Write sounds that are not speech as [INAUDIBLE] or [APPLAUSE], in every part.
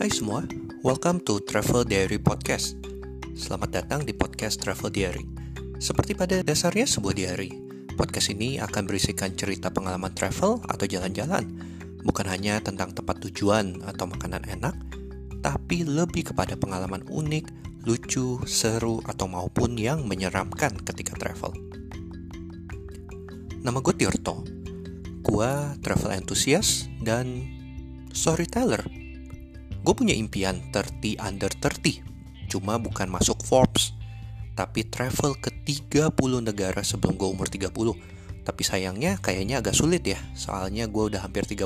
Hai semua, welcome to Travel Diary Podcast. Selamat datang di podcast Travel Diary. Seperti pada dasarnya sebuah diary, podcast ini akan berisikan cerita pengalaman travel atau jalan-jalan, bukan hanya tentang tempat tujuan atau makanan enak, tapi lebih kepada pengalaman unik, lucu, seru, atau maupun yang menyeramkan ketika travel. Nama gue Tirto. Gue travel enthusiast dan storyteller. Gue punya impian 30 under 30, cuma bukan masuk Forbes, tapi travel ke 30 negara sebelum gue umur 30. Tapi sayangnya kayaknya agak sulit ya, soalnya gue udah hampir 30.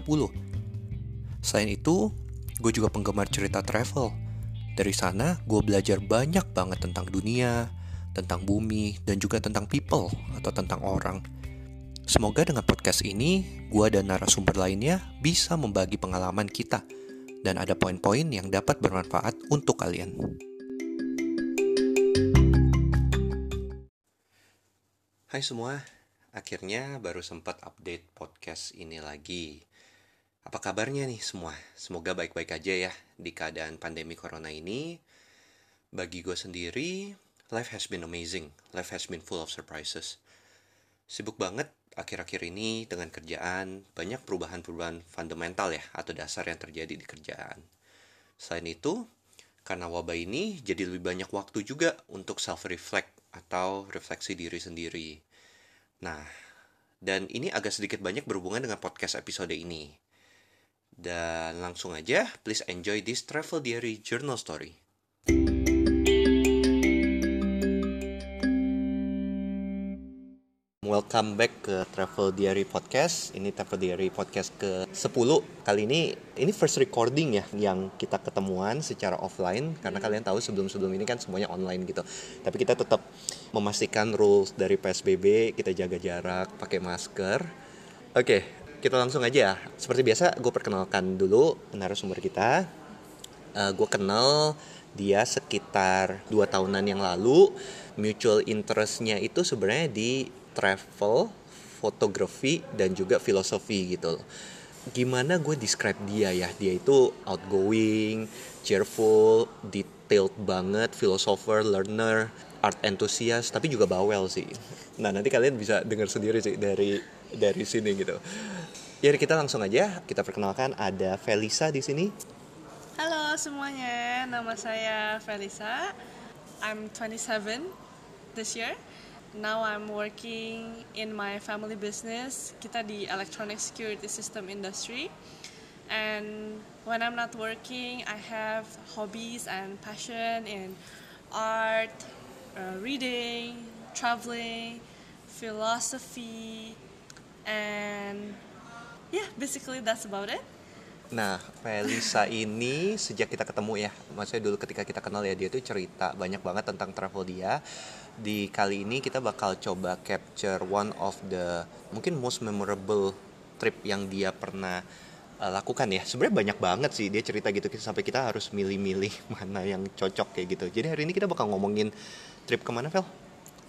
Selain itu, gue juga penggemar cerita travel. Dari sana, gue belajar banyak banget tentang dunia, tentang bumi, dan juga tentang people atau tentang orang. Semoga dengan podcast ini, gue dan narasumber lainnya bisa membagi pengalaman kita – dan ada poin-poin yang dapat bermanfaat untuk kalian. Hai semua, akhirnya baru sempat update podcast ini lagi. Apa kabarnya nih semua? Semoga baik-baik aja ya di keadaan pandemi corona ini. Bagi gue sendiri, life has been amazing. Life has been full of surprises. Sibuk banget akhir-akhir ini dengan kerjaan banyak perubahan-perubahan fundamental ya atau dasar yang terjadi di kerjaan. Selain itu, karena wabah ini jadi lebih banyak waktu juga untuk self-reflect atau refleksi diri sendiri. Nah, dan ini agak sedikit banyak berhubungan dengan podcast episode ini. Dan langsung aja, please enjoy this travel diary journal story. Welcome back ke Travel Diary Podcast. Ini Travel Diary Podcast ke-10. Kali ini ini first recording ya yang kita ketemuan secara offline karena hmm. kalian tahu sebelum-sebelum ini kan semuanya online gitu. Tapi kita tetap memastikan rules dari PSBB, kita jaga jarak, pakai masker. Oke, kita langsung aja ya. Seperti biasa, gue perkenalkan dulu narasumber kita. Uh, gue kenal dia sekitar dua tahunan yang lalu. Mutual interestnya itu sebenarnya di travel, fotografi dan juga filosofi gitu loh. Gimana gue describe dia ya? Dia itu outgoing, cheerful, detailed banget, philosopher, learner, art enthusiast, tapi juga bawel sih. Nah nanti kalian bisa dengar sendiri sih dari dari sini gitu. Ya kita langsung aja kita perkenalkan ada Felisa di sini. Halo semuanya, nama saya Felisa. I'm 27 this year now I'm working in my family business. Kita di electronic security system industry. And when I'm not working I have hobbies and passion in art uh, reading traveling philosophy and yeah basically that's about it. Nah, Felisa ini sejak kita ketemu ya, maksudnya dulu ketika kita kenal ya dia tuh cerita banyak banget tentang travel dia. Di kali ini kita bakal coba capture one of the mungkin most memorable trip yang dia pernah uh, lakukan ya. Sebenarnya banyak banget sih dia cerita gitu sampai kita harus milih-milih [LAUGHS] mana yang cocok kayak gitu. Jadi hari ini kita bakal ngomongin trip ke mana, Vel?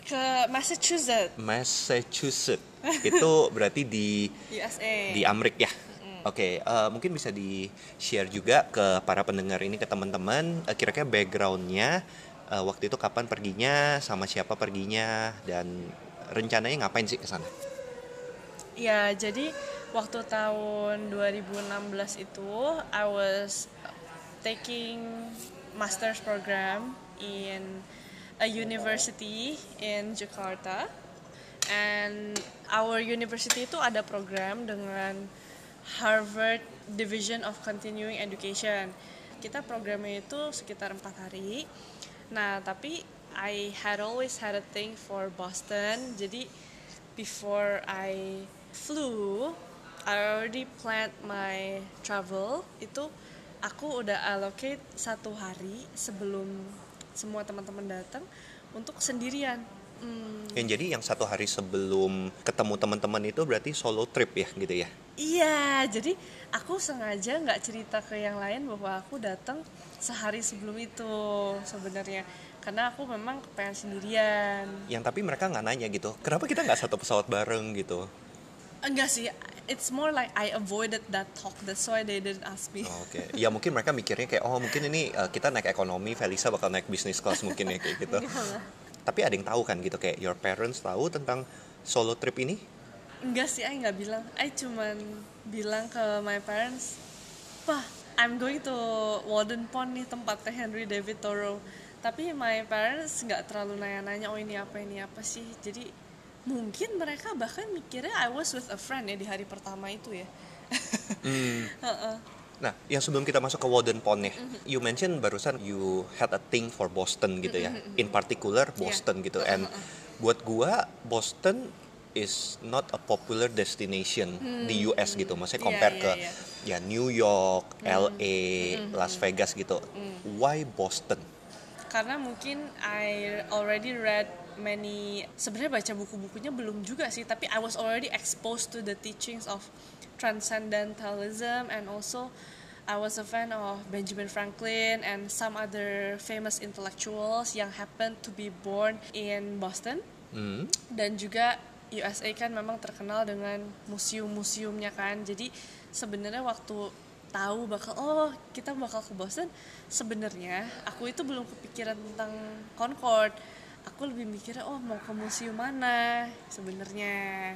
Ke Massachusetts. Massachusetts. Itu berarti di USA. Di Amerika ya Oke, okay, uh, eh, mungkin bisa di share juga ke para pendengar ini ke teman-teman uh, kira-kira backgroundnya uh, waktu itu kapan perginya, sama siapa perginya, dan rencananya ngapain sih ke sana? Ya, jadi waktu tahun 2016 itu I was taking master's program in a university in Jakarta and our university itu ada program dengan Harvard Division of Continuing Education. Kita programnya itu sekitar empat hari. Nah, tapi I had always had a thing for Boston. Jadi before I flew, I already planned my travel. Itu aku udah allocate satu hari sebelum semua teman-teman datang untuk sendirian Hmm. Yang jadi yang satu hari sebelum ketemu teman-teman itu berarti solo trip ya gitu ya? Iya, jadi aku sengaja nggak cerita ke yang lain bahwa aku datang sehari sebelum itu sebenarnya karena aku memang kepengen sendirian. Yang tapi mereka nggak nanya gitu, kenapa kita nggak satu pesawat bareng gitu? enggak sih it's more like I avoided that talk that's why they didn't ask me Oh, Oke, ya mungkin mereka mikirnya kayak oh mungkin ini uh, kita naik ekonomi, Felisa bakal naik bisnis kelas mungkin ya kayak gitu. Tapi ada yang tahu kan gitu kayak your parents tahu tentang solo trip ini? enggak sih I nggak bilang I cuman bilang ke my parents Pah, I'm going to Walden Pond nih tempatnya Henry David Thoreau tapi my parents nggak terlalu nanya-nanya oh ini apa ini apa sih jadi mungkin mereka bahkan mikirnya I was with a friend ya di hari pertama itu ya Hmm. [LAUGHS] Heeh. Nah, yang sebelum kita masuk ke Walden Pond nih, you mention barusan you had a thing for Boston gitu ya. In particular Boston gitu. And buat gua Boston is not a popular destination di US gitu. Maksudnya Iya, compare iya, ke iya. ya New York, LA, Las Vegas gitu. Why Boston? karena mungkin I already read many sebenarnya baca buku-bukunya belum juga sih tapi I was already exposed to the teachings of transcendentalism and also I was a fan of Benjamin Franklin and some other famous intellectuals yang happened to be born in Boston Hmm. dan juga USA kan memang terkenal dengan museum-museumnya kan. Jadi sebenarnya waktu tahu bakal oh kita bakal ke Boston sebenarnya aku itu belum kepikiran tentang Concord. Aku lebih mikirnya oh mau ke museum mana? sebenarnya.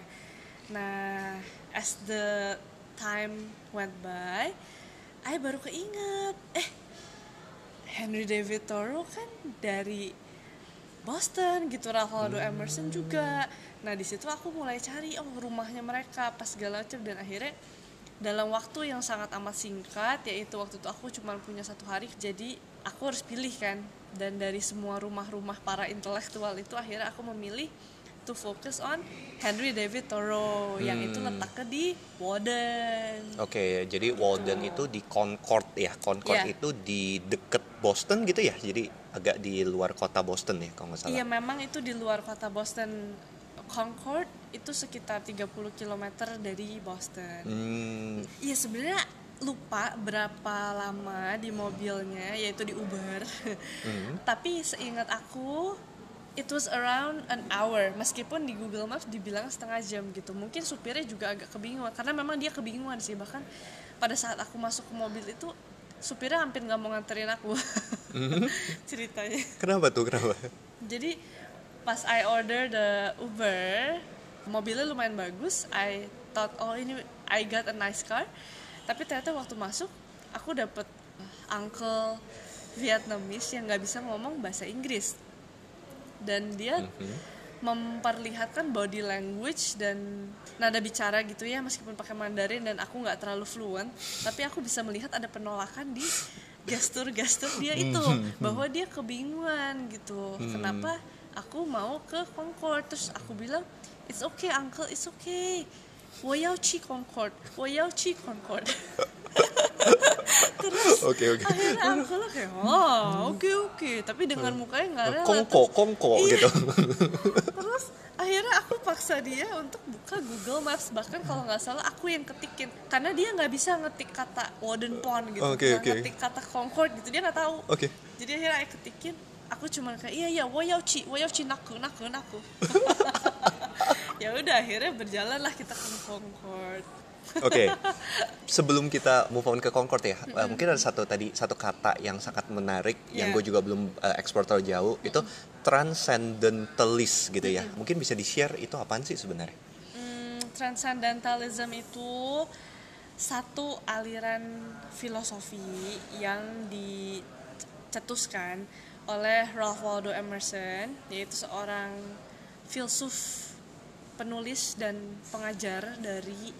Nah as the time went by I baru keinget. Eh Henry David Thoreau kan dari Boston gitu Ralph Waldo Emerson juga nah di situ aku mulai cari oh rumahnya mereka pas segala macam dan akhirnya dalam waktu yang sangat amat singkat yaitu waktu itu aku cuma punya satu hari jadi aku harus pilih kan dan dari semua rumah-rumah para intelektual itu akhirnya aku memilih to focus on Henry David Thoreau yang itu letaknya di Walden Oke, jadi Walden itu di Concord ya. Concord Iya. itu di deket Boston gitu ya. Jadi agak di luar kota Boston ya kalau nggak salah. Iya memang itu di luar kota Boston. Concord itu sekitar 30 km dari Boston. Hmm, Iya sebenarnya lupa berapa lama di mobilnya yaitu di Uber. [LAUGHS] Tapi seingat aku it was around an hour meskipun di Google Maps dibilang setengah jam gitu. Mungkin supirnya juga agak kebingungan karena memang dia kebingungan sih bahkan pada saat aku masuk ke mobil itu supirnya hampir nggak mau nganterin aku [LAUGHS] ceritanya. kenapa tuh kenapa? Jadi pas I order the Uber, mobilnya lumayan bagus. I thought oh ini I got a nice car. Tapi ternyata waktu masuk aku dapet uncle Vietnamese yang nggak bisa ngomong bahasa Inggris. Dan dia memperlihatkan body language dan nada bicara gitu ya meskipun pakai Mandarin dan aku nggak terlalu fluent tapi aku bisa melihat ada penolakan di gestur-gestur dia itu bahwa dia kebingungan gitu kenapa aku mau ke Concord terus aku bilang it's okay uncle it's okay 我要去 Concord 我要去 Concord [LAUGHS] terus Oke oke. akhirnya uncle kayak oh oke oke tapi dengan mukanya nggak rela Kongko, kongko Iya. gitu. [LAUGHS] Terus akhirnya aku paksa dia untuk buka Google Maps bahkan kalau nggak salah aku yang ketikin karena dia nggak bisa ngetik kata Walden Pond gitu, Oke, nggak oke. ngetik kata Concord gitu dia nggak tahu. Oke. Jadi akhirnya aku ketikin, aku cuma kayak iya iya, wo yao chi, wo yao chi naku naku naku. [LAUGHS] ya udah akhirnya berjalanlah kita ke Concord. Oke. [LAUGHS] Sebelum kita move on ke Concord ya, eh, mungkin ada satu tadi satu kata yang sangat menarik yang Iya. gue juga belum eh, explore terlalu jauh itu transcendentalist gitu ya. Mungkin bisa di-share itu apaan sih sebenarnya? Hmm, transcendentalism itu satu aliran filosofi yang dicetuskan oleh Ralph Waldo Emerson, yaitu seorang filsuf, penulis dan pengajar dari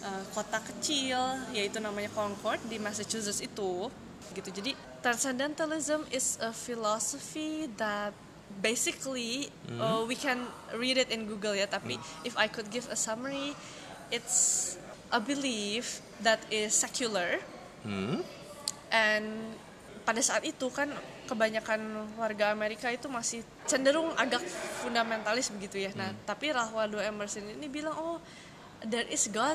uh, kota kecil, yaitu namanya Concord di Massachusetts itu. Gitu. Jadi transcendentalism is a philosophy that basically uh, we can read it in Google ya tapi if I could give a summary it's a belief that is secular Hmm? and pada saat itu kan kebanyakan warga Amerika itu masih cenderung agak fundamentalis begitu ya. Nah, tapi Ralph Waldo Emerson ini bilang oh there is God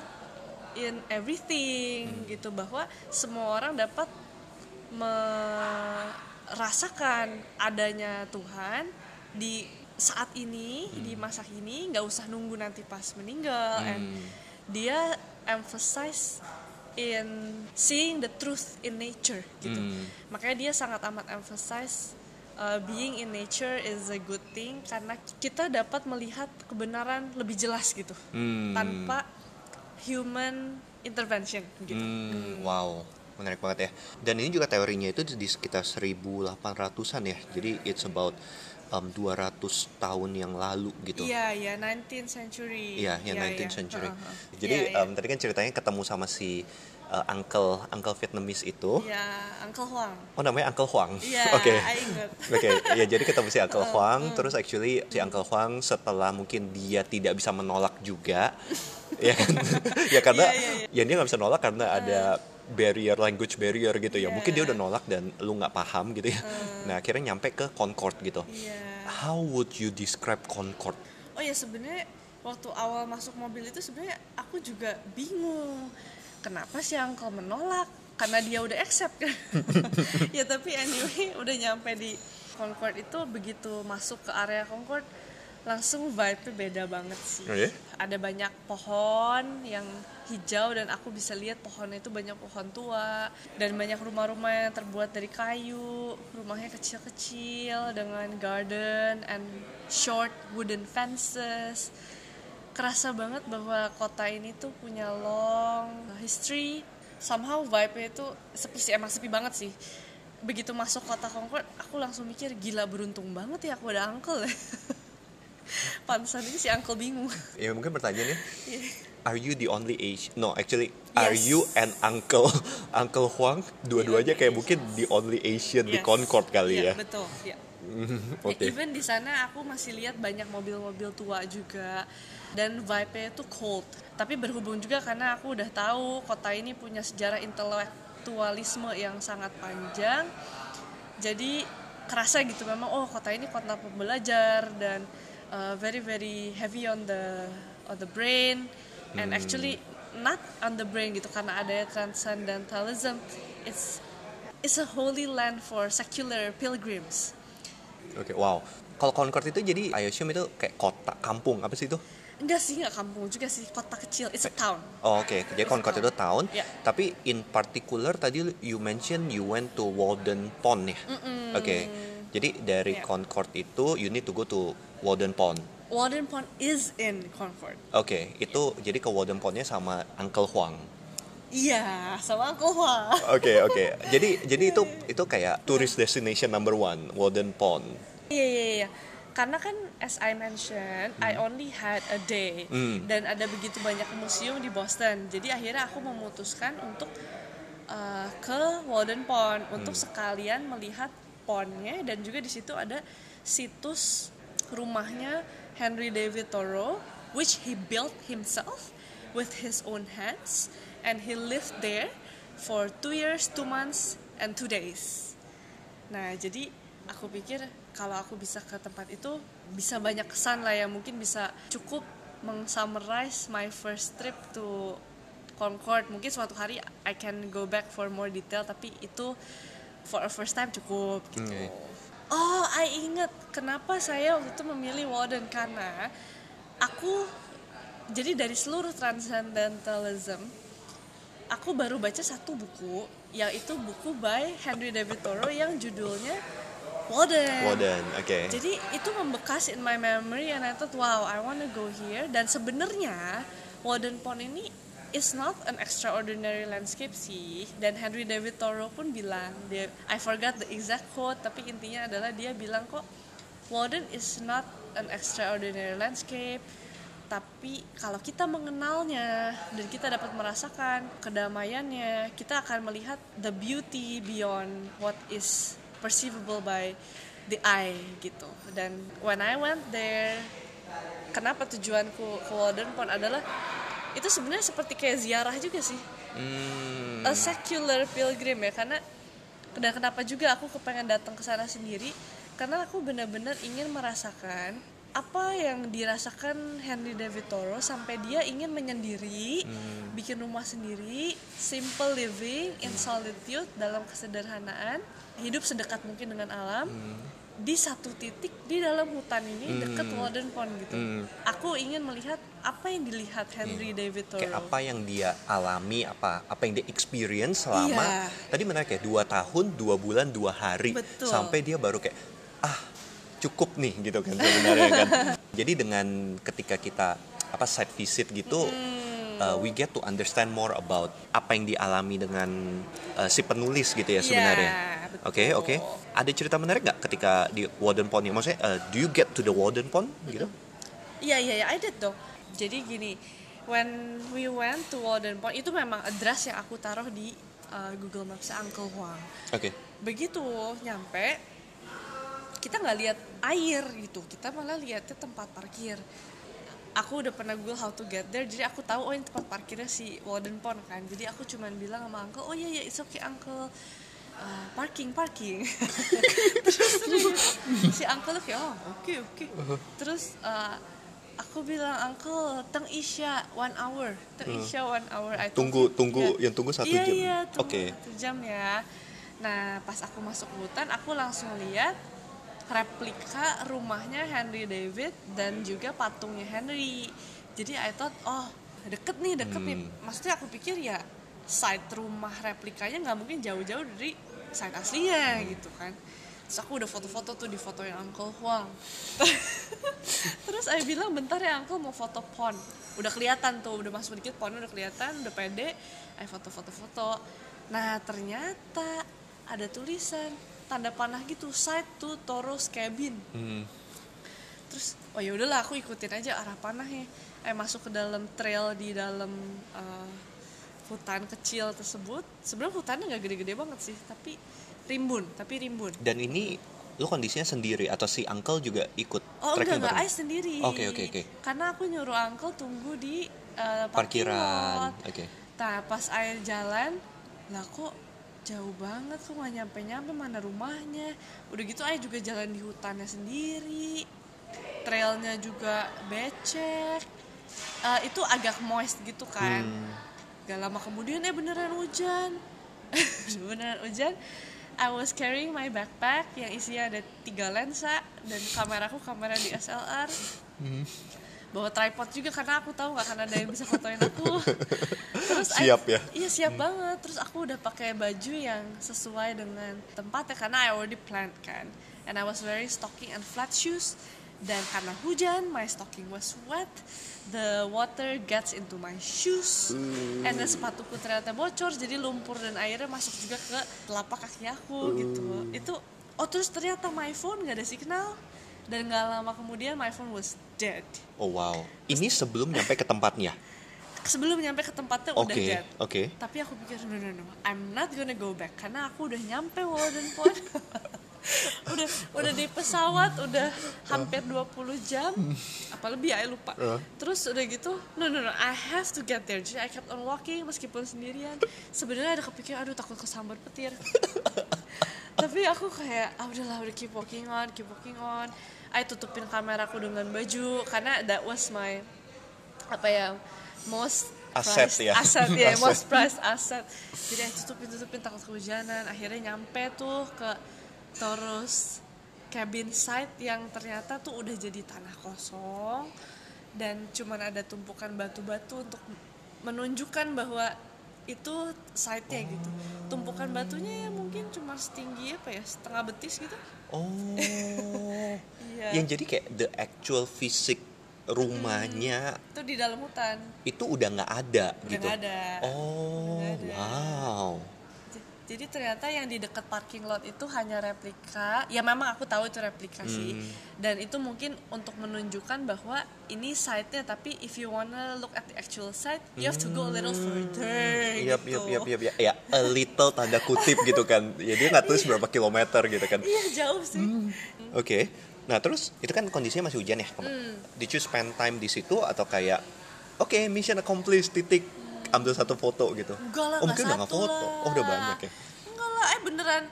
in everything gitu bahwa semua orang dapat merasakan adanya Tuhan di saat ini di masa ini nggak usah nunggu nanti pas meninggal and dia emphasize in seeing the truth in nature gitu Hmm. makanya dia sangat amat emphasize uh, being in nature is a good thing karena kita dapat melihat kebenaran lebih jelas gitu Hmm. tanpa human intervention gitu Hmm, wow, menarik banget ya. Dan ini juga teorinya itu di sekitar 1800-an ya. Jadi it's about um, 200 tahun yang lalu gitu. Iya, iya, 19th century. Iya, yang Iya, 19th iya. century. Heeh, heeh. Jadi Iya, iya. um, tadi kan ceritanya ketemu sama si uh, uncle uncle Vietnamese itu. Iya, Uncle Huang. Oh namanya Uncle Huang. Iya, [LAUGHS] Oke. I ingat. [LAUGHS] Oke, ya jadi ketemu si Uncle Huang, terus actually si Uncle Huang setelah mungkin dia tidak bisa menolak juga, [LAUGHS] ya kan? ya karena Iya, iya, ya dia nggak bisa nolak karena ada barrier language barrier gitu ya. Iya. Mungkin dia udah nolak dan lu nggak paham gitu ya. Nah akhirnya nyampe ke Concord gitu. Iya. How would you describe Concord? Oh ya sebenarnya waktu awal masuk mobil itu sebenarnya aku juga bingung. Kenapa sih Uncle menolak? Karena dia udah accept kan. [LAUGHS] ya tapi anyway udah nyampe di Concord itu begitu masuk ke area Concord langsung vibe-nya beda banget sih. Oh, iya? Ada banyak pohon yang hijau dan aku bisa lihat pohonnya itu banyak pohon tua dan banyak rumah-rumah yang terbuat dari kayu. Rumahnya kecil-kecil dengan garden and short wooden fences. Kerasa banget bahwa kota ini tuh punya long history. Somehow vibe-nya itu sepi sih, emang sepi banget sih. Begitu masuk kota Concord, aku langsung mikir gila beruntung banget ya aku ada uncle ya. [LAUGHS] [LAUGHS] Pantesan ini si uncle bingung. [LAUGHS] Ya mungkin pertanyaannya, are you the only Asian? No, actually, are Yes. you and Uncle [LAUGHS] Uncle Huang dua-duanya kayak mungkin the only Asian di Yes. Concord kali Iya, ya? Betul, ya. Oke. Even di sana aku masih lihat banyak mobil-mobil tua juga dan vibe-nya itu cold. Tapi berhubung juga karena aku udah tahu kota ini punya sejarah intelektualisme yang sangat panjang. Jadi kerasa gitu memang oh kota ini kota pembelajar dan uh, very very heavy on the on the brain and actually not on the brain gitu karena ada transcendentalism. It's it's a holy land for secular pilgrims. Oke, wow. Kalau Concord itu jadi I assume itu kayak kota, kampung, apa sih itu? Enggak sih, enggak kampung juga sih, kota kecil. It's a town. Oh, Oke, jadi Concord itu town. Ya. Tapi in particular tadi you mention you went to Walden Pond ya. Oke. Jadi dari Ya. Concord itu you need to go to Walden Pond. Walden Pond is in Concord. Oke, itu jadi ke Walden Pondnya sama Uncle Huang. Iya, sama Uncle Hua. Oke oke. Jadi jadi itu [LAUGHS] itu kayak tourist destination number one, Walden Pond. Iya, iya, iya. Karena kan as I mentioned, I only had a day Hmm. dan ada begitu banyak museum di Boston. Jadi akhirnya aku memutuskan untuk uh, ke Walden Pond untuk sekalian melihat pondnya dan juga di situ ada situs rumahnya Henry David Thoreau, which he built himself with his own hands, and he lived there for two years, two months, and two days. Nah, jadi aku pikir kalau aku bisa ke tempat itu bisa banyak kesan lah ya, mungkin bisa cukup meng-summarize my first trip to Concord. Mungkin suatu hari I can go back for more detail, tapi itu for a first time cukup gitu. Oke. Oh, I inget kenapa saya waktu itu memilih Walden karena aku jadi dari seluruh transcendentalism aku baru baca satu buku yaitu buku by Henry David Thoreau yang judulnya Walden. Walden, oke. Jadi itu membekas in my memory and I thought wow I wanna go here dan sebenarnya Walden Pond ini is not an extraordinary landscape sih. Dan Henry David Thoreau pun bilang dia I forgot the exact quote tapi intinya adalah dia bilang kok Walden is not an extraordinary landscape tapi kalau kita mengenalnya dan kita dapat merasakan kedamaiannya kita akan melihat the beauty beyond what is perceivable by the eye gitu. Dan when I went there kenapa tujuanku ke Walden Pond adalah itu sebenarnya seperti kayak ziarah juga sih. Hmm, a secular pilgrim ya karena dan kenapa juga aku kepengen datang ke sana sendiri karena aku benar-benar ingin merasakan apa yang dirasakan Henry David Thoreau sampai dia ingin menyendiri bikin rumah sendiri simple living in solitude dalam kesederhanaan hidup sedekat mungkin dengan alam di satu titik di dalam hutan ini dekat Walden Pond gitu Hmm. aku ingin melihat apa yang dilihat Henry David Thoreau. Kayak apa yang dia alami, apa apa yang dia experience selama Iya. tadi menarik ya dua tahun, dua bulan, dua hari Betul. sampai dia baru kayak ah cukup nih gitu kan sebenarnya kan. [LAUGHS] Jadi dengan ketika kita apa site visit gitu, uh, we get to understand more about apa yang dialami dengan uh, si penulis gitu ya Iya, sebenarnya. Oke oke. Ada cerita menarik nggak ketika di Warden Pond ya? Maksudnya, uh, do you get to the Warden Pond gitu? Iya iya iya, I did dong. Jadi gini, when we went to Walden Pond itu memang address yang aku taruh di uh, Google Maps Uncle Huang. Oke. Begitu nyampe, kita nggak lihat air gitu, kita malah lihatnya tempat parkir. Aku udah pernah Google how to get there, jadi aku tahu oh ini tempat parkirnya si Walden Pond kan. Jadi aku cuman bilang sama Uncle, oh iya iya it's okay Uncle. Uh, parking parking [LAUGHS] terus, si uncle kayak oh oke oke terus uh, aku bilang uncle teng isya one hour teng isya one hour I Tunggu tunggu "Yeah." yang tunggu satu iya, jam. Iya, Oke. satu jam ya. Nah, pas aku masuk hutan, aku langsung lihat replika rumahnya Henry David dan juga patungnya Henry. Jadi I thought, oh deket nih, deket nih. Hmm. Maksudnya aku pikir ya site rumah replikanya nggak mungkin jauh-jauh dari site aslinya Hmm. gitu kan. Terus aku udah foto-foto tuh di fotoin Uncle Huang. [LAUGHS] Terus saya bilang bentar ya Uncle mau foto pon. Udah kelihatan tuh, udah masuk dikit pon udah kelihatan, udah pede. Saya foto-foto-foto. Nah ternyata ada tulisan tanda panah gitu side to Toros cabin. Hmm. Terus oh ya udahlah aku ikutin aja arah panahnya. Eh masuk ke dalam trail di dalam eh, hutan kecil tersebut. Sebenarnya hutannya nggak gede-gede banget sih, tapi rimbun, tapi rimbun. Dan ini lu kondisinya sendiri atau si uncle juga ikut Oh enggak, enggak? I sendiri. Oke, oke, oke. Karena aku nyuruh uncle tunggu di parking Parkiran. Oke. Nah pas air jalan, lah kok jauh banget kok nggak nyampe-nyampe mana rumahnya. Udah gitu ayah juga jalan di hutannya sendiri. Trailnya juga becek. Eh, itu agak moist gitu kan. Hmm. Gak lama kemudian eh beneran hujan. [LAUGHS] beneran hujan. I was carrying my backpack yang isinya ada tiga lensa dan kameraku kamera DSLR. Bawa tripod juga karena aku tahu nggak akan ada yang bisa fotoin aku. [LAUGHS] Terus I- Siap ya? Iya siap banget. Terus aku udah pakai baju yang sesuai dengan tempatnya karena I already planned kan. And I was wearing stocking and flat shoes. Dan karena hujan, my stocking was wet. The water gets into my shoes. And then sepatuku ternyata bocor, jadi lumpur dan airnya masuk juga ke telapak kaki aku gitu. Itu, oh terus ternyata my phone gak ada signal. Dan gak lama kemudian my phone was dead. Oh wow. Ini sebelum nyampe ke tempatnya. Sebelum nyampe ke tempatnya Oke, udah dead. oke. Tapi aku pikir no no no, I'm not gonna go back karena aku udah nyampe Walden Pond. [LAUGHS] udah udah di pesawat udah hampir 20 jam. Apa lebih ya lupa. Uh. terus udah gitu no no no I have to get there. Jadi I kept on walking meskipun sendirian. Sebenarnya ada kepikiran aduh takut kesambar petir. [LAUGHS] Tapi aku kayak ah udahlah udah keep walking on keep walking on. I tutupin kameraku dengan baju karena that was my apa ya most Aset ya. aset ya [LAUGHS] Aset. most prized aset jadi I tutupin tutupin takut kehujanan. Akhirnya nyampe tuh ke Torus cabin site yang ternyata tuh udah jadi tanah kosong dan cuman ada tumpukan batu-batu untuk menunjukkan bahwa itu site-nya gitu. Tumpukan batunya ya mungkin cuma setinggi apa ya, setengah betis gitu. Oh. [LAUGHS] Iya. Yang jadi kayak the actual fisik rumahnya Itu di dalam hutan. itu udah nggak ada Udah gitu. nggak ada. Oh, ada. wow. Jadi ternyata yang di dekat parking lot itu hanya replika. Ya memang aku tahu itu replika sih. Hmm. Dan itu mungkin untuk menunjukkan bahwa ini site-nya tapi if you wanna look at the actual site, you have to go a little further Yap, gitu. yap, yap, yap, yap. Ya, a little tanda kutip gitu kan. Ya dia nggak tulis berapa kilometer gitu kan. Iya, jauh sih. Oke. Nah, terus itu kan kondisinya masih hujan ya. Hmm. Did you spend time di situ atau kayak oke, mission accomplished titik ambil satu foto gitu. Enggak lah, oh, enggak mungkin udah nggak foto. lah. Oh, udah banyak ya. Enggak lah, eh beneran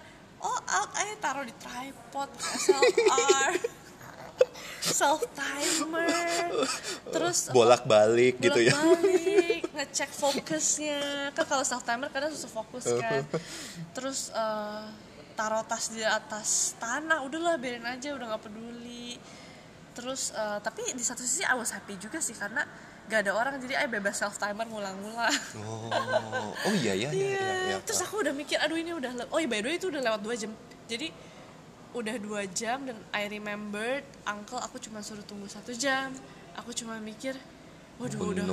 all out, eh taruh di tripod, SLR, [LAUGHS] self timer, terus Bolak-balik gitu ya. balik [LAUGHS] ngecek fokusnya kan kalau self timer kadang susah fokus kan terus eh, taruh tas di atas tanah udahlah biarin aja udah nggak peduli terus eh, tapi di satu sisi I was happy juga sih karena gak ada orang jadi I bebas self timer ngulang-ngulang Oh, oh iya ya, ya, Iya. ya, ya. Terus aku udah mikir, aduh ini udah, le- oh iya by the way itu udah lewat dua jam. Jadi udah dua jam dan I remembered uncle aku cuma suruh tunggu satu jam. Aku cuma mikir, waduh Oh, udah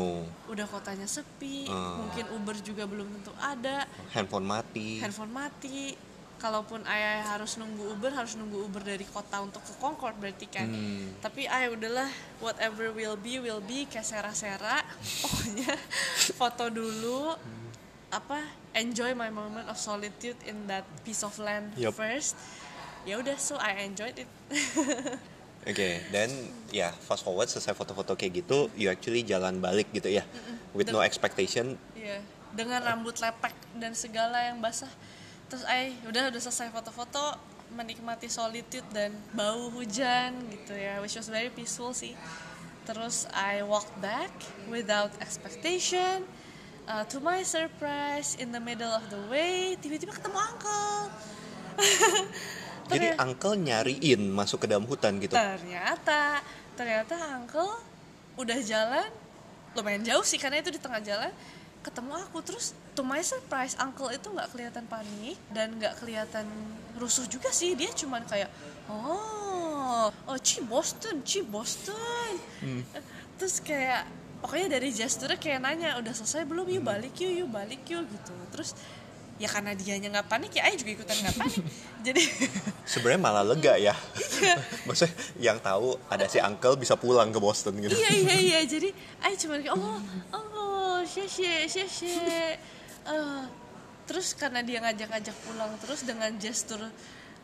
udah kotanya sepi, Ah. mungkin Uber juga belum tentu ada, handphone mati. handphone mati. Kalaupun ayah harus nunggu Uber, harus nunggu Uber dari kota untuk ke Concord berarti kan. Hmm. Tapi ayah udahlah, whatever will be will be, kayak sera-sera. [LAUGHS] Pokoknya foto dulu, apa enjoy my moment of solitude in that piece of land Yup. first. Ya udah, so I enjoyed it. [LAUGHS] Oke, dan ya fast forward selesai foto-foto kayak gitu, you actually jalan balik gitu ya, with no expectation. Iya, dengan rambut lepek dan segala yang basah. Terus ay udah udah selesai foto-foto, menikmati solitude dan bau hujan gitu ya, which was very peaceful sih. Terus I walked back without expectation. Uh, to my surprise, in the middle of the way, tiba-tiba ketemu uncle. [LAUGHS] Jadi uncle nyariin masuk ke dalam hutan gitu. ternyata ternyata uncle udah jalan lumayan jauh sih karena itu di tengah jalan ketemu aku. Terus to my surprise uncle itu nggak kelihatan panik dan nggak kelihatan rusuh juga sih. Dia cuman kayak oh oh Ci Boston Ci Boston. Terus kayak pokoknya dari gesturnya kayak nanya udah selesai belum? Yuk balik yuk yuk balik yuk gitu. Terus ya karena dianya nggak panik ya Ayo juga ikutan nggak panik. [LAUGHS] Jadi Sebenarnya malah lega ya. [LAUGHS] Maksudnya yang tahu ada si uncle bisa pulang ke Boston gitu. iya iya iya. [LAUGHS] Jadi ay cuma kayak oh oh xie xie xie Eh, terus karena dia ngajak-ngajak pulang terus dengan gestur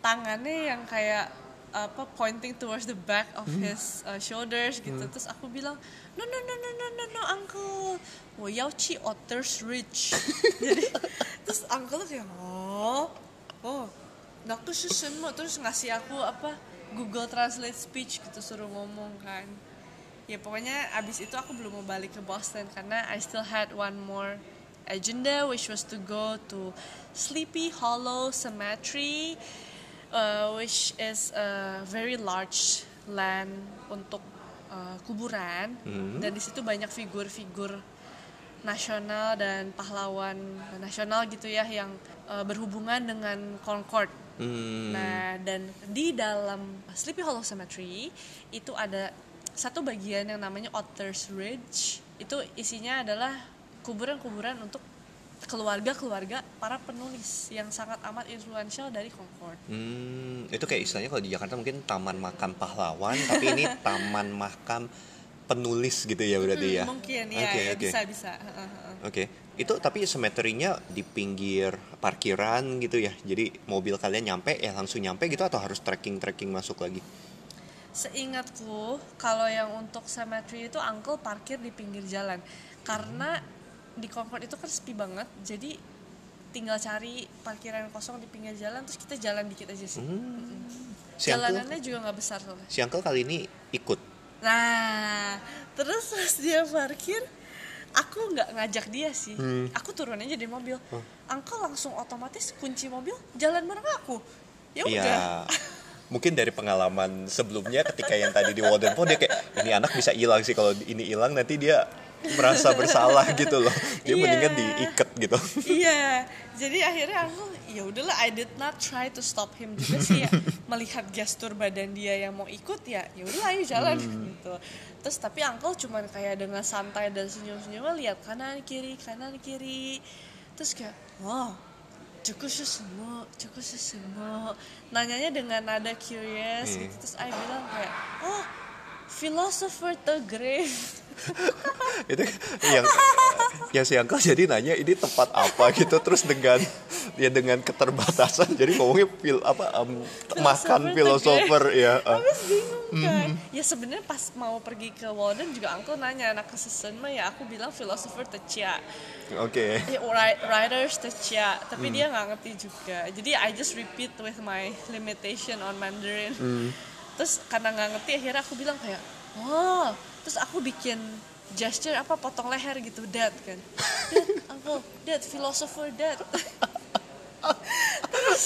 tangannya yang kayak apa pointing towards the back of his uh, shoulders gitu terus aku bilang no no no no no no no uncle 我要去 Otters Ridge [LAUGHS] jadi terus uncle tuh kayak oh oh nah tuh是什么terus ngasih aku apa Google Translate speech gitu suruh ngomong kan ya pokoknya abis itu aku belum mau balik ke Boston karena I still had one more agenda which was to go to Sleepy Hollow Cemetery uh, which is a very large land untuk uh, kuburan. Dan di situ banyak figur-figur nasional dan pahlawan nasional gitu ya yang uh, berhubungan dengan Concord. Hmm, Nah, dan di dalam Sleepy Hollow Cemetery itu ada satu bagian yang namanya Otters Ridge. Itu isinya adalah kuburan-kuburan untuk keluarga-keluarga para penulis yang sangat amat influential dari Concord. hmm, itu kayak istilahnya kalau di Jakarta mungkin taman makam pahlawan, tapi ini [LAUGHS] taman makam penulis gitu ya berarti ya. Hmm, Mungkin ya, Oke, ya, oke. bisa bisa. Oke, itu tapi semeterinya di pinggir parkiran gitu ya. Jadi mobil kalian nyampe ya langsung nyampe gitu atau harus trekking trekking masuk lagi? Seingatku, kalau yang untuk cemetery itu uncle parkir di pinggir jalan. Karena di Concord itu kan sepi banget, jadi tinggal cari parkiran kosong di pinggir jalan terus kita jalan dikit aja sih. Si uncle, Jalanannya juga nggak besar soalnya. si uncle kali ini ikut. Nah, terus pas dia parkir, aku nggak ngajak dia sih. Hmm. Aku turun aja dari mobil. Oh. Uncle langsung otomatis kunci mobil, jalan bareng aku. Ya udah. [LAUGHS] Mungkin dari pengalaman sebelumnya ketika yang tadi di Walden Pond dia kayak ini anak bisa hilang sih kalau ini hilang nanti dia merasa bersalah gitu loh. Dia Iya. mendingan diikat gitu. iya jadi akhirnya aku ya udahlah I did not try to stop him juga sih ya melihat gestur badan dia yang mau ikut ya ya udahlah ayo jalan gitu terus tapi uncle cuman kayak dengan santai dan senyum senyumnya lihat kanan kiri kanan kiri terus kayak wow cukup semua cukup semua nanyanya dengan nada curious Hmm. gitu terus I bilang kayak oh philosopher the grave [LAUGHS] itu yang yang si uncle jadi nanya ini tempat apa? gitu terus dengan ya dengan keterbatasan. Jadi ngomongnya fil apa em, makan filosofer ya uh. Habis bingung kan? Ya sebenarnya pas mau pergi ke Walden juga uncle nanya anak kesesen mah ya aku bilang philosopher tecia. Oke. Ya, wri- writers tecia tapi dia nggak ngerti juga. Jadi I just repeat with my limitation on Mandarin terus karena nggak ngerti akhirnya aku bilang kayak oh. Terus aku bikin gesture apa potong leher gitu dad kan. Dad uncle dad philosopher dad. Terus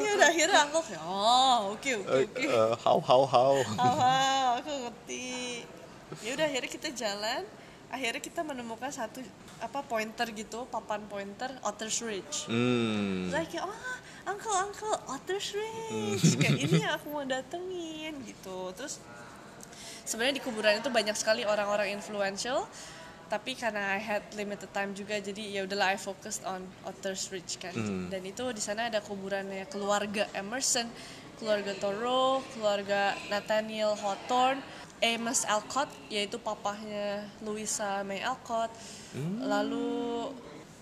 ya udah akhirnya uncle kayak oh oke oke oke. Eh, how how how? Ah, aku ngerti. ya udah akhirnya kita jalan. Akhirnya kita menemukan satu apa pointer gitu papan pointer Otter's Ridge. Hmm. Terus kayak oh uncle uncle Otter's Ridge kayak ini yang aku mau datengin gitu. Terus sebenarnya di kuburan itu banyak sekali orang-orang influential tapi karena I had limited time juga jadi ya udahlah I focused on Otter's Ridge kan. Hmm. dan itu di sana ada kuburannya keluarga Emerson keluarga Thoreau keluarga Nathaniel Hawthorne Amos Alcott yaitu papahnya Louisa May Alcott. Lalu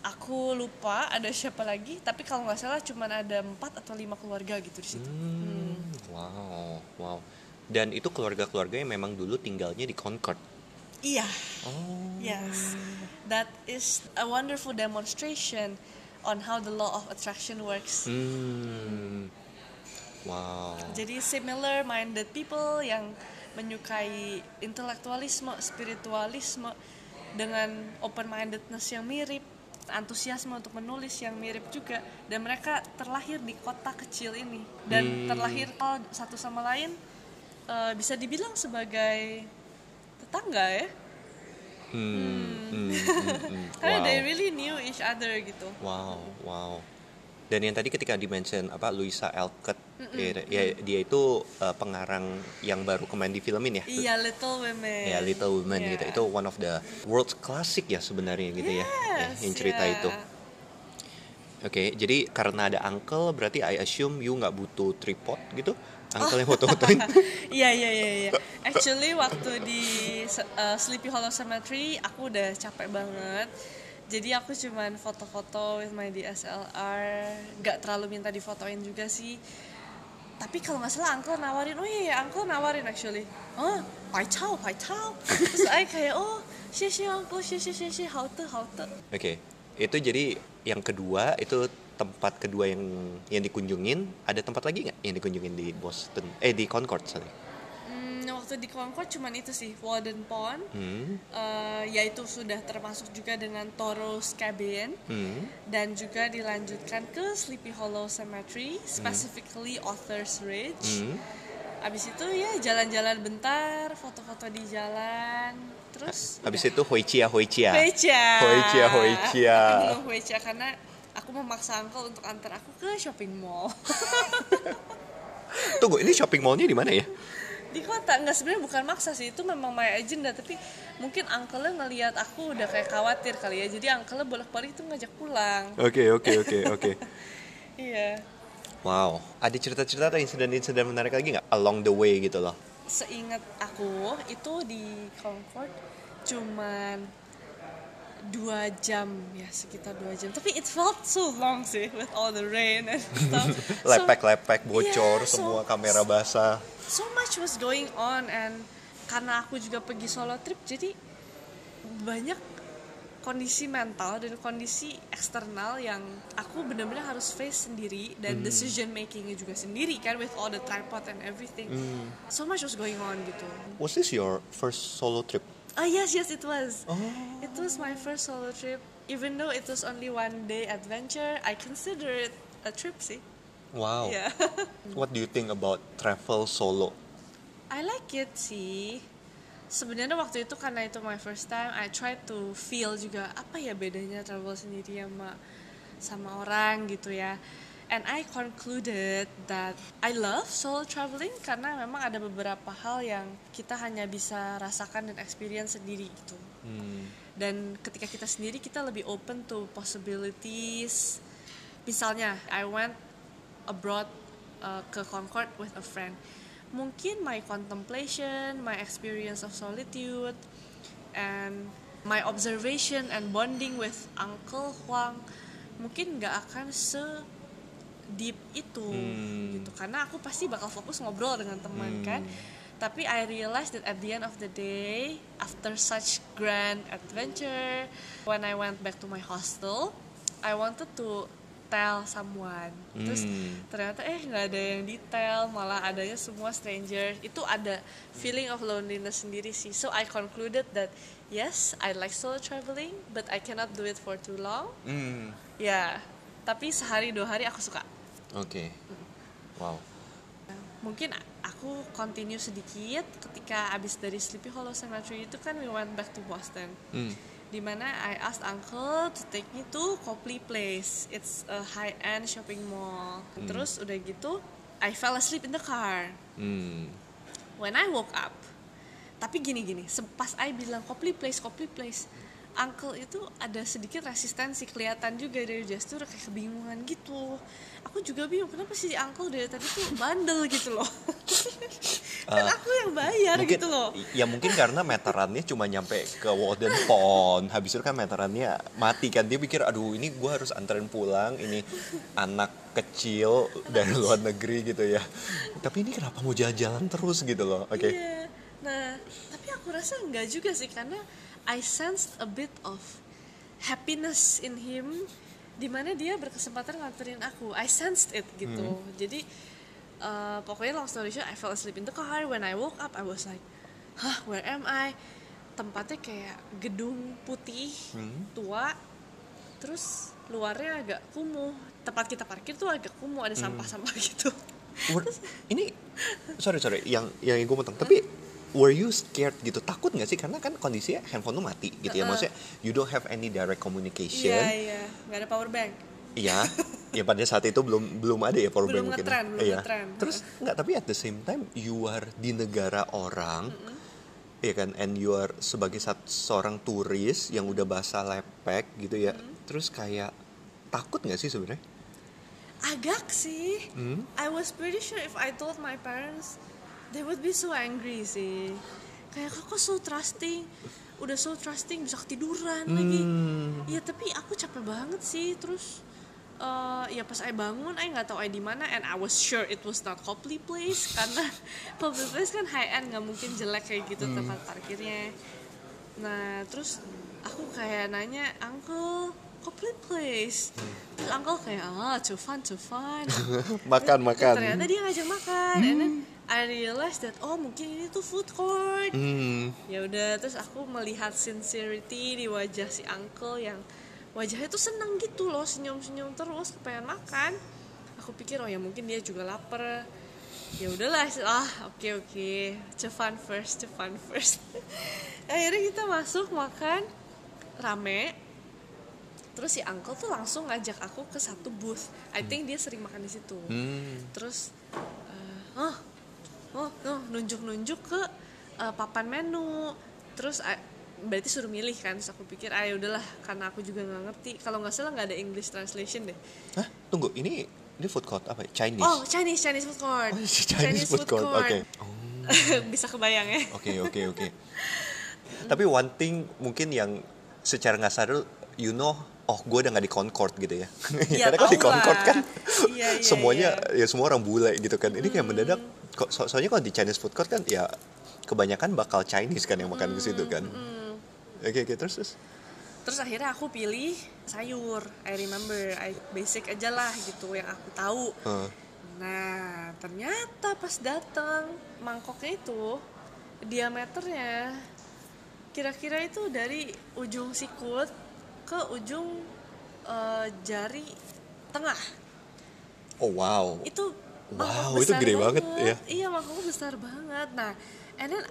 aku lupa ada siapa lagi tapi kalau nggak salah cuma ada empat atau lima keluarga gitu di situ Hmm, Wow, wow. Dan itu keluarga-keluarga yang memang dulu tinggalnya di Concord. iya Oh. yes that is a wonderful demonstration on how the law of attraction works Hmm. Wow. jadi similar minded people yang menyukai intelektualisme spiritualisme dengan open mindedness yang mirip antusiasme untuk menulis yang mirip juga dan mereka terlahir di kota kecil ini dan Hmm. terlahir oh, satu sama lain eh, bisa dibilang sebagai tetangga ya Hmm. hmm, hmm, hmm. [LAUGHS] karena Wow. they really knew each other gitu Wow, wow. Dan yang tadi ketika dimention apa Louisa Alcott, ya, ya, dia itu uh, pengarang yang baru kemarin di filmin ya. iya Little Women Ya Little Women Iya. gitu. Itu one of the world's classic ya sebenarnya gitu ya. ya. Yes, Yang cerita yeah. itu. Oke, jadi karena ada uncle berarti I assume you nggak butuh tripod gitu. Uncle yang foto-fotoin. [LAUGHS] Iya iya iya iya. Actually waktu di uh, Sleepy Hollow Cemetery aku udah capek banget. Jadi aku cuman foto-foto with my DSLR, gak terlalu minta difotoin juga sih. Tapi kalau nggak salah Uncle nawarin, oh iya, iya Uncle nawarin actually. Oh, pai chao, pai chao. Terus [LAUGHS] I kayak, oh, xie xie Uncle, xie xie xie xie, how to, how to. Oke, itu jadi yang kedua itu tempat kedua yang yang dikunjungin. Ada tempat lagi nggak yang dikunjungin di Boston? Eh di Concord sorry. Hmm, waktu di Concord cuman itu sih, Walden Pond. Hmm, Eh, yaitu sudah termasuk juga dengan Thoreau's Cabin. hmm, dan juga dilanjutkan ke Sleepy Hollow Cemetery, specifically Author's Ridge. hmm. Abis itu ya jalan-jalan bentar, foto-foto di jalan, terus Habis itu Hoichia Hoichia. Huecia. Huecia, Huecia. Tapi belum Huecia karena aku memaksa uncle untuk antar aku ke shopping mall [LAUGHS] Tunggu, ini shopping mallnya di mana ya? Di kota. Nggak sebenarnya bukan maksa sih, itu memang my agenda. Tapi mungkin uncle ngelihat aku udah kayak khawatir kali ya. Jadi uncle bolak-balik itu ngajak pulang. Oke, oke, oke, oke. [LAUGHS] Iya. Wow, ada cerita-cerita atau insiden-insiden menarik lagi nggak along the way gitu loh? seingat aku itu di Concord cuman dua jam. Ya sekitar dua jam. Tapi it felt so long sih with all the rain and [LAUGHS] stuff. So, Lepek-lepek, bocor, Yeah, so- semua kamera basah. so much was going on and karena aku juga pergi solo trip jadi banyak kondisi mental dan kondisi eksternal yang aku benar-benar harus face sendiri dan decision makingnya juga sendiri kan with all the tripod and everything. So much was going on gitu. Was this your first solo trip? Ah yes yes it was. Oh. It was my first solo trip. Even though it was only one day adventure, I consider it a trip sih. Wow. Yeah. [LAUGHS] What do you think about travel solo? I like it sih. Sebenarnya waktu itu karena itu my first time, I try to feel juga apa ya bedanya travel sendiri sama sama orang gitu ya. And I concluded that I love solo traveling karena memang ada beberapa hal yang kita hanya bisa rasakan dan experience sendiri gitu. Hmm. dan ketika kita sendiri kita lebih open to possibilities misalnya I went abroad uh, ke Concord with a friend mungkin my contemplation my experience of solitude and my observation and bonding with Uncle Huang mungkin nggak akan se deep itu Hmm. gitu karena aku pasti bakal fokus ngobrol dengan teman Hmm. kan tapi I realized that at the end of the day after such grand adventure when I went back to my hostel I wanted to tell someone terus Hmm. ternyata eh nggak ada yang detail malah adanya semua stranger itu ada feeling of loneliness sendiri sih so I concluded that yes I like solo traveling but I cannot do it for too long Hmm. ya tapi sehari dua hari aku suka Oke. Wow. mungkin aku continue sedikit ketika abis dari Sleepy Hollow Cemetery itu kan we went back to Boston Hmm. di mana I asked uncle to take me to Copley Place it's a high end shopping mall terus udah gitu I fell asleep in the car Hmm. when I woke up tapi gini gini pas I bilang Copley Place Copley Place uncle itu ada sedikit resistensi kelihatan juga dari gestur kayak kebingungan gitu. Aku juga bingung kenapa sih si uncle dari tadi tuh bandel gitu loh? [LAUGHS] Kan aku yang bayar mungkin gitu loh. ya mungkin karena meterannya cuma nyampe ke Walden Pond. Habis itu kan meterannya mati kan. Dia pikir aduh ini gua harus anterin pulang. Ini anak kecil dari luar negeri gitu ya. Tapi ini kenapa mau jalan-jalan terus gitu loh? Oke. Iya. Nah, tapi aku rasa enggak juga sih karena I sensed a bit of happiness in him di mana dia berkesempatan nganterin aku. I sensed it gitu. Jadi uh, pokoknya long story short, I fell asleep in the car. When I woke up, I was like, hah, where am I? Tempatnya kayak gedung putih tua, terus luarnya agak kumuh. Tempat kita parkir tuh agak kumuh, ada sampah-sampah [LAUGHS] gitu. Ini sorry sorry yang yang gue potong tapi were you scared gitu takut nggak sih karena kan kondisinya handphone lu mati gitu ya maksudnya you don't have any direct communication Iya, iya, nggak ada power bank. Iya, ya pada saat itu belum belum ada ya power Belum bank mungkin. ngetren, belum Iya. Terus nggak tapi at the same time you are di negara orang, ya kan, and you are sebagai seorang turis yang udah bahasa lepek gitu ya. Terus kayak takut nggak sih sebenarnya? Agak sih. Hmm? I was pretty sure if I told my parents, they would be so angry sih. Kayak kok so trusting, udah so trusting bisa ketiduran lagi. Hmm. Ya tapi aku capek banget sih. Terus eh, ya pas I bangun, I nggak tahu I di mana, and I was sure it was not Copley Place [LAUGHS] karena Copley Place kan high end, nggak mungkin jelek kayak gitu tempat parkirnya. Nah terus aku kayak nanya, Uncle, Copley Place. Terus Uncle kayak, ah, too fun, too fun. [LAUGHS] makan makan. ternyata dia ngajak makan. And then I realized that, oh mungkin ini tuh food court. Hmm. Ya udah, terus aku melihat sincerity di wajah si Uncle yang wajahnya tuh seneng gitu loh, senyum-senyum terus, kepengen makan. Aku pikir, oh ya mungkin dia juga lapar. Ya udahlah, ah oke oke, fun first, fun first. [LAUGHS] Akhirnya kita masuk makan, rame, terus si uncle tuh langsung ngajak aku ke satu booth I think dia sering makan di situ Hmm. terus oh oh nunjuk-nunjuk ke eh, papan menu terus I- berarti suruh milih kan terus aku pikir ah ya udahlah karena aku juga nggak ngerti kalau nggak salah nggak ada English translation deh Hah? Tunggu, ini ini food court apa? ya? Chinese. oh Chinese Chinese food court Oh, Chinese, food court. Oke. [LAUGHS] Oh. bisa kebayang ya Oke oke oke. [LAUGHS] Tapi one thing mungkin yang secara nggak sadar you know oh gue udah nggak di Concord gitu ya. Ya, [LAUGHS] Karena kalau di Concord lah. kan Iya, iya, semuanya iya. ya semua orang bule gitu kan. Ini kayak mendadak kok so- soalnya kalau di Chinese food court kan ya kebanyakan bakal Chinese kan yang makan ke situ kan. Oke oke terus terus. Terus akhirnya aku pilih sayur. I remember, I basic aja lah gitu yang aku tahu. Heeh. Nah, ternyata pas datang mangkoknya itu diameternya kira-kira itu dari ujung sikut ke ujung eh, jari tengah. Oh wow. Itu Wow, itu gede banget, ya. Iya, mangkoknya besar banget. Nah, and then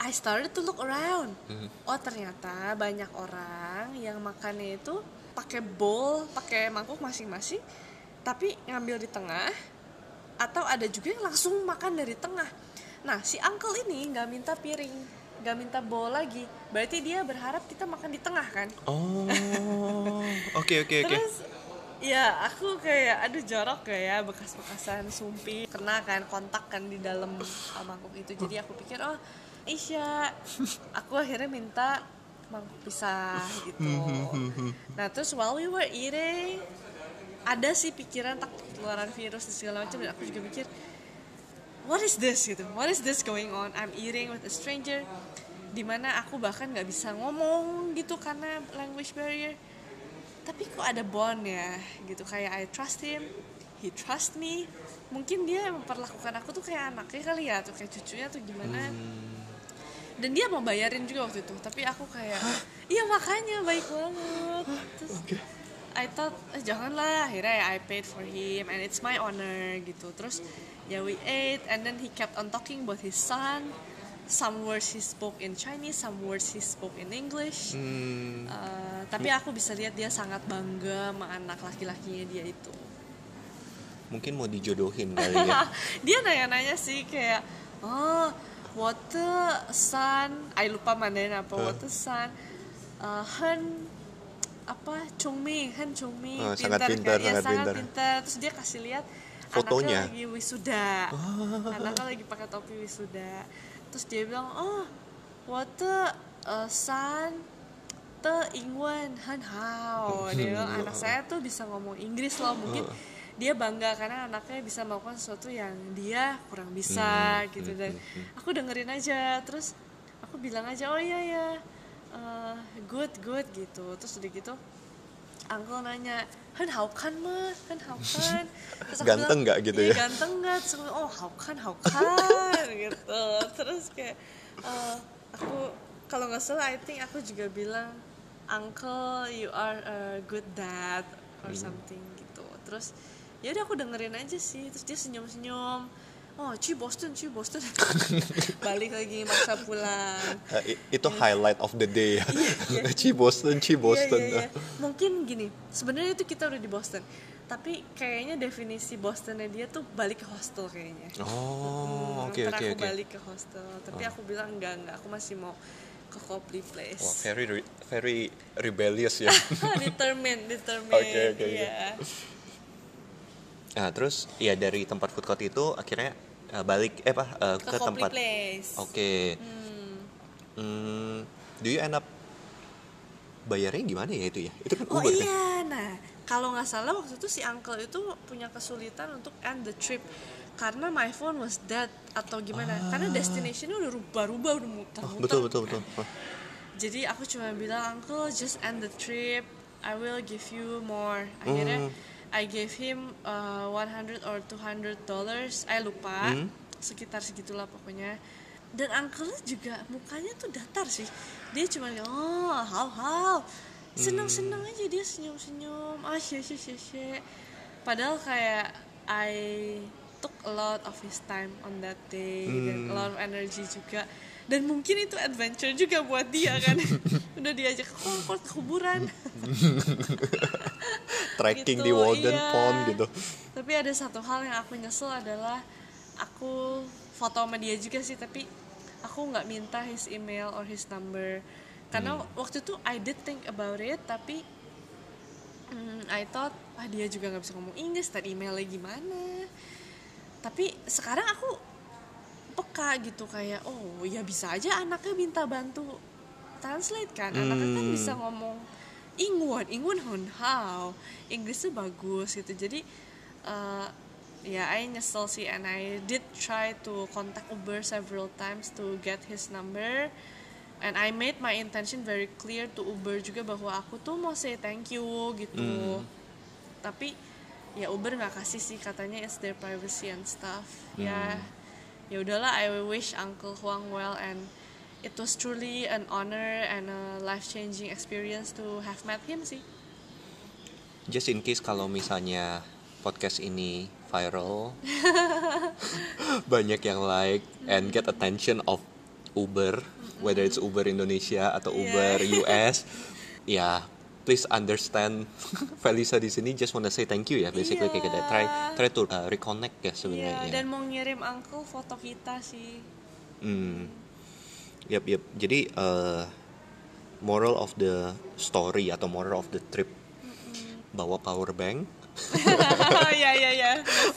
I started to look around. Hmm. Oh, ternyata banyak orang yang makannya itu pakai bowl, pakai mangkuk masing-masing, tapi ngambil di tengah atau ada juga yang langsung makan dari tengah. Nah, si uncle ini nggak minta piring, nggak minta bowl lagi. Berarti dia berharap kita makan di tengah kan? Oh. Oke oke oke. Terus ya aku kayak aduh jorok kayak ya bekas-bekasan sumpi? Kena kan kontak kan di dalam mangkuk itu. Jadi aku pikir oh Isya aku akhirnya minta mangkuk pisah gitu. Nah terus while we were eating ada sih pikiran takut keluaran virus dan segala macam. Dan aku juga mikir what is this gitu? What is this going on? I'm eating with a stranger. Di mana aku bahkan nggak bisa ngomong gitu karena language barrier tapi kok ada bond ya gitu. Kayak I trust him he trust me. Mungkin dia memperlakukan aku tuh kayak anaknya kali ya tuh kayak cucunya tuh gimana. Dan dia mau bayarin juga waktu itu. Tapi aku kayak iya makanya baik banget. Terus I thought eh, janganlah. Akhirnya I paid for him and it's my honor gitu. Terus ya we ate and then he kept on talking about his son some words he spoke in Chinese some words he spoke in English. Hmm, Uh, tapi aku bisa lihat dia sangat bangga sama anak laki-lakinya dia itu. Mungkin mau dijodohin kali ya. [LAUGHS] dia nanya-nanya sih kayak oh what the son I lupa mandarin apa Huh? what the son uh, hen apa? Chongming Hen Chongming Oh, sangat pintar, ya, sangat sangat pintar. pintar. Terus dia kasih lihat Fotonya. anaknya lagi wisuda. [LAUGHS] Anaknya lagi pakai topi wisuda terus dia bilang oh the uh, son te Ingwen Han Hao. Dia bilang anak saya tuh bisa ngomong Inggris loh mungkin dia bangga karena anaknya bisa melakukan sesuatu yang dia kurang bisa gitu. dan aku dengerin aja terus aku bilang aja oh iya ya uh, good good gitu. Terus udah gitu Uncle nanya Kan mah? Hen how [LAUGHS] kan terus aku Ganteng nggak gitu "Iya, ya?" ganteng nggak? Terus aku oh how kan how kan [LAUGHS] gitu. Terus kayak uh, aku kalau nggak salah I think aku juga bilang uncle you are a good dad or Hmm. something gitu. Terus ya udah aku dengerin aja sih. Terus dia senyum senyum oh Ci Boston Ci Boston [LAUGHS] balik lagi maksa pulang i- itu highlight of the day ya. iya. [LAUGHS] Ci Boston, Ci Boston. Iya, iya, iya. Mungkin gini, sebenarnya itu kita udah di Boston. Tapi kayaknya definisi Bostonnya dia tuh balik ke hostel kayaknya. Oh, oke oke aku oke. Oh. balik ke hostel. Tapi aku bilang enggak enggak, aku masih mau ke Copley Place. Wah, very re- very rebellious ya. [LAUGHS] determined, determined. Oke, oke, oke. iya. Nah, terus ya dari tempat food court itu akhirnya eh, balik eh apa eh, Ke, ke, tempat. Oke. Hmm, do you end up bayarnya gimana ya itu ya? Itu kan Oh Uber kan? iya, nah kalau nggak salah waktu itu si uncle itu punya kesulitan untuk end the trip karena my phone was dead atau gimana? Karena destinationnya udah rubah-rubah udah muter-muter. Ah. betul betul kan. betul. Wah, Jadi aku cuma bilang uncle just end the trip, I will give you more. Akhirnya Hmm. I gave him uh, 100 or 200 dollars, I lupa, Hmm. sekitar segitulah pokoknya. Dan uncle juga mukanya tuh datar sih. Dia cuma oh how how, senang senang Hmm. aja dia senyum senyum, ah sih sih sih sih. Padahal kayak I took a lot of his time on that day dan a Hmm. lot of energy juga dan mungkin itu adventure juga buat dia kan. [LAUGHS] Udah diajak ke ke kuburan. [LAUGHS] Trekking Gitu, di Walden iya. Pond gitu. tapi ada satu hal yang aku nyesel adalah aku foto sama dia juga sih tapi aku nggak minta his email or his number. Karena waktu itu I did think about it tapi hmm, I thought ah dia juga nggak bisa ngomong Inggris tadi emailnya gimana? Tapi sekarang aku peka gitu kayak oh ya bisa aja anaknya minta bantu translate kan. Anaknya kan Hmm. bisa ngomong Ingwon, Ingwon Hon How Inggrisnya bagus gitu. Jadi uh, ya I nyesel sih and I did try to contact Uber several times to get his number. And I made my intention very clear to Uber juga bahwa aku tuh mau say thank you gitu. Tapi ya Uber nggak kasih sih katanya it's their privacy and stuff. Ya ya udahlah I wish Uncle Huang well and it was truly an honor and a life changing experience to have met him sih Just in case kalau misalnya podcast ini viral, [LAUGHS] banyak yang like and get attention of Uber, whether it's Uber Indonesia atau. Uber US, [LAUGHS] ya please understand [LAUGHS] Felisa di sini just wanna say thank you ya basically kayak kita try try to uh, reconnect ya Iya, sebenarnya. dan mau ngirim Uncle foto kita sih Hmm. Yap, yap. Jadi uh, moral of the story atau moral of the trip bawa power bank, ya ya ya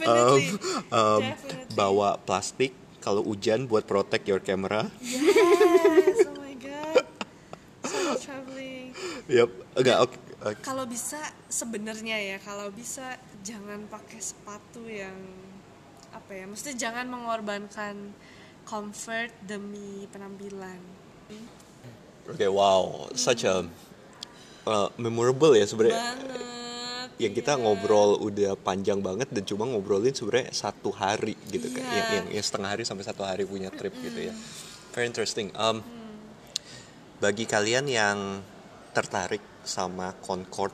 um, um, Definitely. bawa plastik kalau hujan buat protect your camera. yes oh my god solo traveling Yap, enggak oke. oke. kalau bisa sebenarnya ya kalau bisa jangan pakai sepatu yang apa ya maksudnya jangan mengorbankan comfort demi penampilan Oke, wow, such a uh, memorable ya sebenarnya. Yang kita iya. ngobrol udah panjang banget dan cuma ngobrolin sebenarnya satu hari gitu kan, Iya. yang, yang, yang setengah hari sampai satu hari punya trip gitu ya. Very interesting. Um, Bagi kalian yang tertarik sama Concord.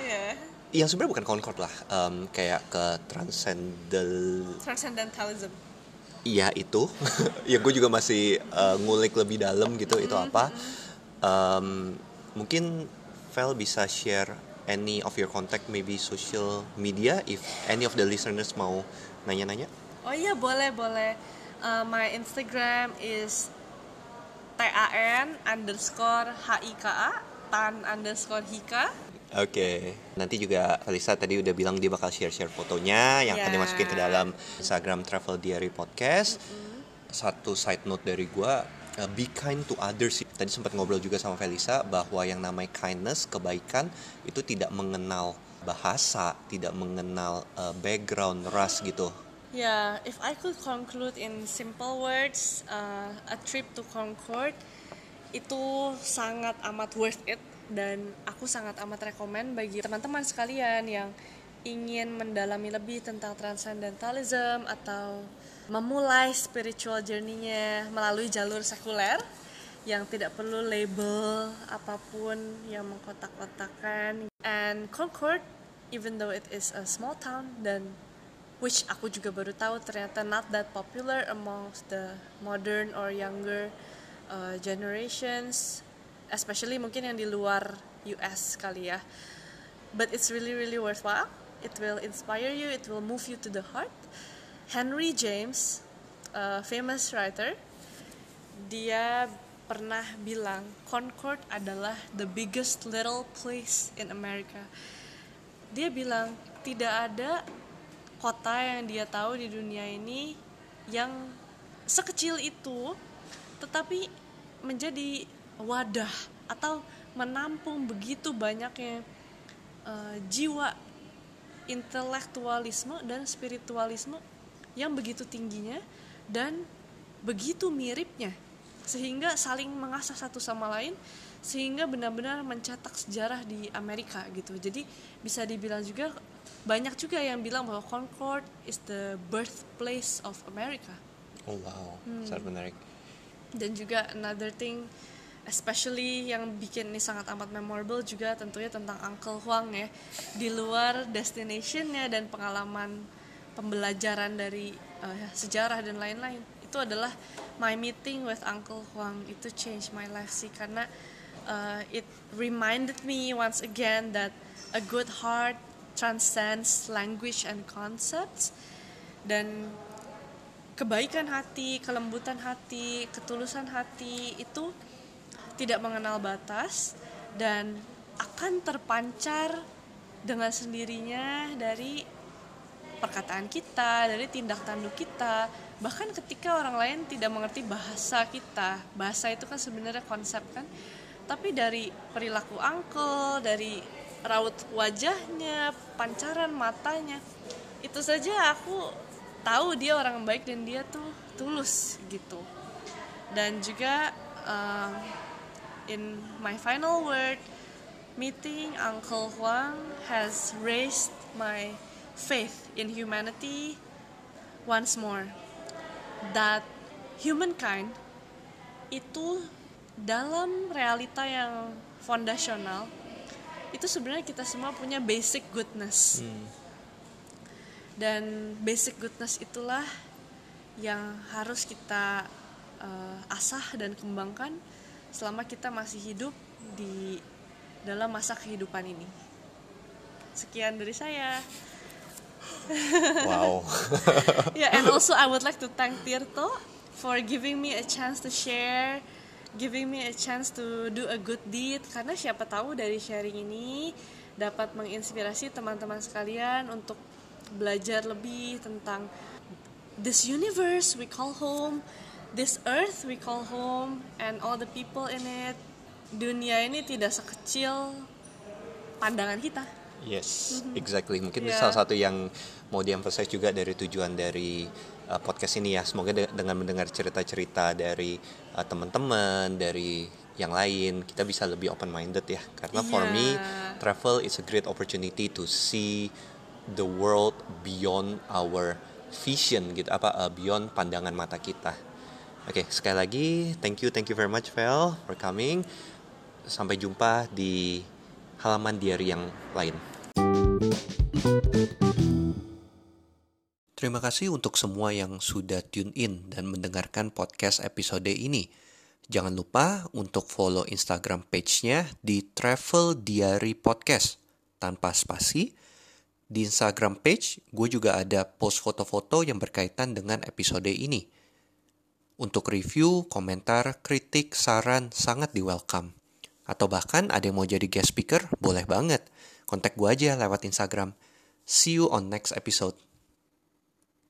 Yeah. [LAUGHS] yang sebenarnya bukan concord lah em, kayak ke transcendal transcendentalism. Iya itu. [LAUGHS] Ya gue juga masih eh, ngulik lebih dalam gitu itu apa. Em, mungkin Vel bisa share any of your contact maybe social media if any of the listeners mau nanya-nanya. Oh iya boleh boleh. Uh, my Instagram is tan underscore hika tan underscore hika Oke, nanti juga Alisa tadi udah bilang dia bakal share-share fotonya yang akan Ya. dimasukin ke dalam Instagram Travel Diary Podcast. Satu side note dari gua, uh, be kind to others. Tadi sempat ngobrol juga sama Felisa bahwa yang namanya kindness, kebaikan itu tidak mengenal bahasa, tidak mengenal uh, background, ras gitu. Yeah, if I could conclude in simple words, uh, a trip to Concord itu sangat amat worth it dan aku sangat amat rekomend bagi teman-teman sekalian yang ingin mendalami lebih tentang transcendentalism atau memulai spiritual journey-nya melalui jalur sekuler yang tidak perlu label apa pun yang mengkotak-kotakan. And Concord even though it is a small town dan which aku juga baru tahu ternyata not that popular amongst the modern or younger uh, generations especially mungkin yang di luar US kali ya. But it's really really worthwhile. It will inspire you. It will move you to the heart. Henry James a famous writer dia pernah bilang Concord adalah the biggest little place in America. Dia bilang tidak ada kota yang dia tahu di dunia ini yang sekecil itu tetapi menjadi wadah atau menampung begitu banyaknya eh, jiwa intelektualisme dan spiritualisme yang begitu tingginya dan begitu miripnya sehingga saling mengasah satu sama lain sehingga benar-benar mencetak sejarah di Amerika gitu. Jadi bisa dibilang juga banyak juga yang bilang bahwa Concord is the birthplace of America. Oh wow, sangat menarik. dan juga another thing especially yang bikin ini sangat amat memorable juga tentunya tentang Uncle Huang ya. Di luar destinationnya dan pengalaman pembelajaran dari eh, sejarah dan lain-lain itu adalah my meeting with Uncle Huang. Itu change my life sih karena uh, it reminded me once again that a good heart transcends language and concepts dan kebaikan hati, kelembutan hati, ketulusan hati itu tidak mengenal batas dan akan terpancar dengan sendirinya dari perkataan kita, dari tindak tanduk kita, bahkan ketika orang lain tidak mengerti bahasa kita. Bahasa itu kan sebenarnya konsep kan. Tapi dari perilaku angkel, dari raut wajahnya, pancaran matanya, itu saja aku tahu dia orang baik dan dia tuh tulus gitu. Dan juga um, in my final word, meeting Uncle Huang has raised my faith in humanity once more. That humankind itu dalam realita yang fondasional itu sebenarnya kita semua punya basic goodness. Dan basic goodness itulah yang harus kita uh, asah dan kembangkan selama kita masih hidup di dalam masa kehidupan ini. Sekian dari saya. Wow. [LAUGHS] yeah, and also I would like to thank Tirto for giving me a chance to share, giving me a chance to do a good deed. Karena siapa tahu dari sharing ini dapat menginspirasi teman-teman sekalian untuk belajar lebih tentang this universe we call home, this earth we call home, and all the people in it. Dunia ini tidak sekecil pandangan kita. Yes, exactly. Mungkin Yeah. salah satu yang mau diemphasize juga dari tujuan dari uh, podcast ini ya. Semoga de- dengan mendengar cerita-cerita dari uh, teman-teman, dari yang lain, kita bisa lebih open minded ya. Karena for me, Yeah. travel is a great opportunity to see the world beyond our vision gitu, apa uh, beyond pandangan mata kita. Oke, sekali lagi thank you, thank you very much Vel for coming. Sampai jumpa di halaman diary yang lain. Terima kasih untuk semua yang sudah tune in dan mendengarkan podcast episode ini. Jangan lupa untuk follow Instagram page-nya di Travel Diary Podcast tanpa spasi. Di Instagram page, gue juga ada post foto-foto yang berkaitan dengan episode ini. Untuk review, komentar, kritik, saran sangat di welcome. Atau bahkan ada yang mau jadi guest speaker, boleh banget. Kontak gue aja lewat Instagram. See you on next episode.